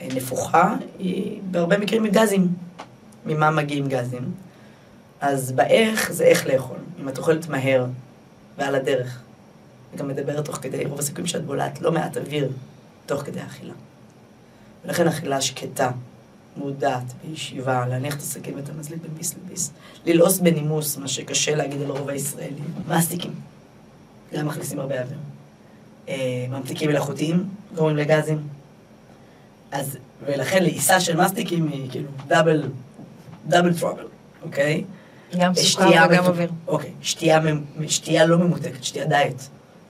Speaker 1: אה, נפוחה היא בהרבה מקרים מגזים. ממה מגיעים גזים? אז באיך זה איך לאכול. אם את אוכלת מהר ועל הדרך, וגם מדברת תוך כדי, רוב הסיכויים שאת בולעת לא מעט אוויר תוך כדי אכילה. ולכן אכילה שקטה, מודעת, בישיבה, להניח את הסכין ואת המזלית בין ביס לביס, ללעוס בנימוס, מה שקשה להגיד על הרוב הישראלי, מסטיקים, גם מכניסים הרבה אוויר. אה, ממתיקים מלאכותיים גורמים לגזים. אז, ולכן לעיסה של מסטיקים היא כאילו דאבל, דאבל טראבל, אוקיי?
Speaker 2: גם סוכר וגם אוויר.
Speaker 1: אוקיי, שתייה, שתייה לא ממותקת, שתייה דיאט.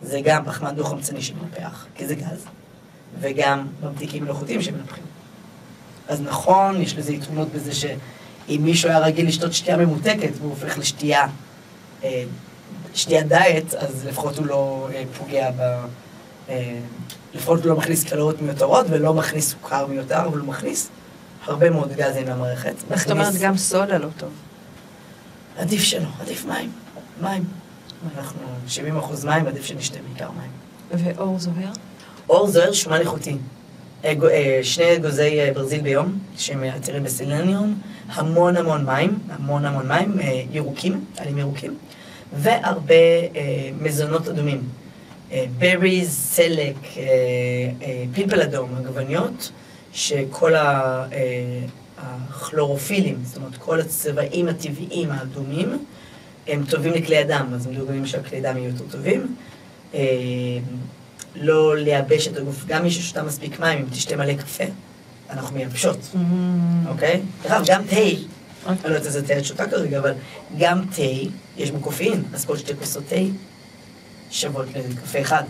Speaker 1: זה גם פחמן דו-חמצני שמנפח, כי זה גז. וגם ממתיקים מלאכותיים שמנפחים. אז נכון, יש לזה יתרונות בזה שאם מישהו היה רגיל לשתות שתייה ממותקת והוא הופך לשתייה, אה, שתייה דיאט, אז לפחות הוא לא אה, פוגע ב... אה, לפחות הוא לא מכניס קלוריות מיותרות ולא מכניס סוכר מיותר, אבל הוא מכניס הרבה מאוד גזים למערכת.
Speaker 2: זאת אומרת, גם סודה לא טוב.
Speaker 1: עדיף שלא, עדיף מים. מים. אנחנו 70 אחוז מים, עדיף שנשתה בעיקר מים.
Speaker 2: ואור זוהר?
Speaker 1: אור זוהר שומן איכותי. אה, אה, שני אגוזי אה, ברזיל ביום, שהם עתירים בסילניום, המון המון מים, המון המון מים, ירוקים, עלים ירוקים, והרבה מזונות אדומים. בריז, סלק, פלפל אדום, עגבניות, שכל הכלורופילים, זאת אומרת כל הצבעים הטבעיים האדומים, הם טובים לכלי אדם, אז הם דוגמים שהכלי דם יהיו יותר טובים. לא לייבש את הגוף. גם מי ששותה מספיק מים, אם תשתה מלא קפה, אנחנו מייבשות, mm. אוקיי? דרך גם תה, אוקיי. אני לא יודעת איזה תה את שותה כרגע, אבל גם תה, יש בו קופאין, אז כל שתי כוסות תה שוות לקפה אחד.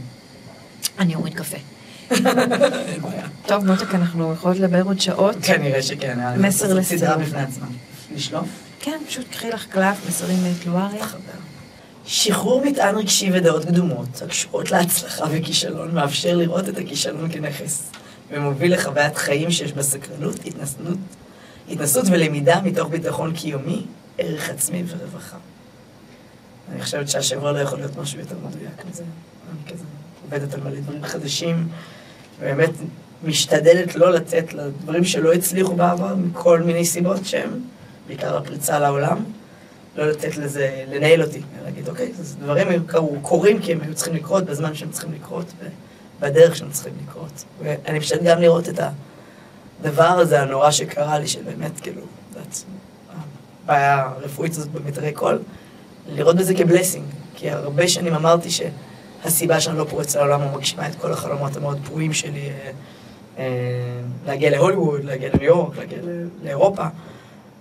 Speaker 2: אני אוריד קפה. טוב, מותק, אנחנו יכולות לדבר עוד שעות.
Speaker 1: כנראה שכן.
Speaker 2: מסר לסיום.
Speaker 1: סדרה בפני עצמה. לשלוף?
Speaker 2: כן, פשוט קחי לך קלף, מסרים מתלואריה.
Speaker 1: שחרור מטען רגשי ודעות קדומות הקשורות להצלחה וכישלון מאפשר לראות את הכישלון כנכס ומוביל לחוויית חיים שיש בה סקרנות, התנסות, התנסות ולמידה מתוך ביטחון קיומי, ערך עצמי ורווחה. אני חושבת שהשבוע לא יכול להיות משהו יותר מדויק מזה. אני כזה עובדת על מלא דברים חדשים, ובאמת משתדלת לא לתת לדברים שלא הצליחו בעבר מכל מיני סיבות שהם, בעיקר הפריצה לעולם. לא לתת לזה, לנהל אותי, להגיד, אוקיי, אז דברים היו קורים כי הם היו צריכים לקרות בזמן שהם צריכים לקרות, בדרך שהם צריכים לקרות. ואני פשוט גם לראות את הדבר הזה הנורא שקרה לי, שבאמת, כאילו, את הבעיה הרפואית הזאת במיתרי קול, לראות בזה כבלסינג, כי הרבה שנים אמרתי שהסיבה שאני לא פורץ לעולם או מגשימה את כל החלומות המאוד פרועים שלי, אה, אה, להגיע להוליווד, להגיע לניו יורק, להגיע לאירופה.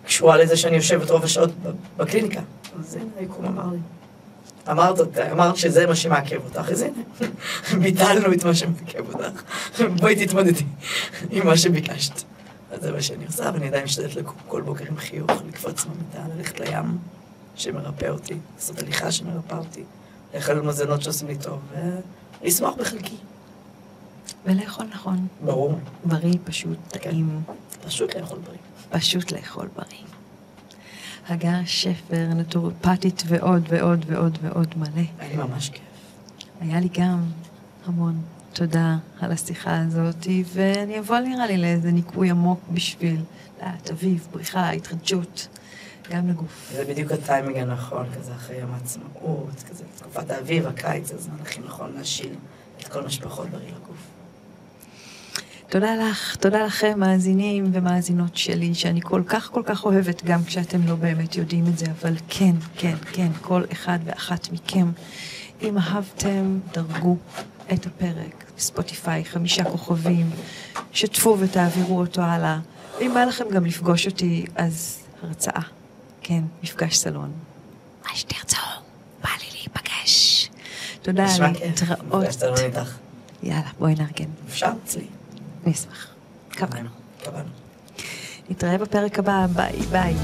Speaker 1: קשורה לזה שאני יושבת רוב השעות בקליניקה. אז הנה, היקום אמר לי. אמרת, אמרת שזה מה שמעכב אותך, אז הנה, ביטלנו את מה שמעכב אותך. בואי תתמודדי עם מה שביקשת. אז זה מה שאני עושה, ואני עדיין משתדלת לקום כל בוקר עם חיוך, לקפוץ מהמיטה, ללכת לים שמרפא אותי, לעשות הליכה שמרפא אותי, לאכול מזונות שעושים לי טוב, ולשמוח בחלקי.
Speaker 2: ולאכול נכון.
Speaker 1: ברור.
Speaker 2: בריא, פשוט, טעים.
Speaker 1: פשוט לאכול בריא.
Speaker 2: פשוט לאכול בריא. הגר שפר, נטורופטית ועוד ועוד ועוד ועוד מלא.
Speaker 1: היה ממש כיף.
Speaker 2: היה לי גם המון תודה על השיחה הזאת, ואני אבוא נראה לי לאיזה ניקוי עמוק בשביל לאט אביב, בריחה, התחדשות, גם לגוף.
Speaker 1: זה בדיוק הטיימינג הנכון, כזה אחרי יום העצמאות, כזה תקופת האביב, הקיץ, הזמן הכי נכון להשיל את כל מה שפחות בריא לגוף.
Speaker 2: תודה לך, תודה לכם, מאזינים ומאזינות שלי, שאני כל כך כל כך אוהבת, גם כשאתם לא באמת יודעים את זה, אבל כן, כן, כן, כל אחד ואחת מכם. אם אהבתם, דרגו את הפרק בספוטיפיי, חמישה כוכבים, שתפו ותעבירו אותו הלאה. ואם בא לכם גם לפגוש אותי, אז הרצאה. כן, מפגש סלון. מה שתרצו, בא לי להיפגש. תודה, להתראות. יאללה, בואי נארגן.
Speaker 1: אפשר אצלי.
Speaker 2: אני אשמח. קבענו.
Speaker 1: התקבלנו.
Speaker 2: נתראה בפרק הבא, ביי ביי.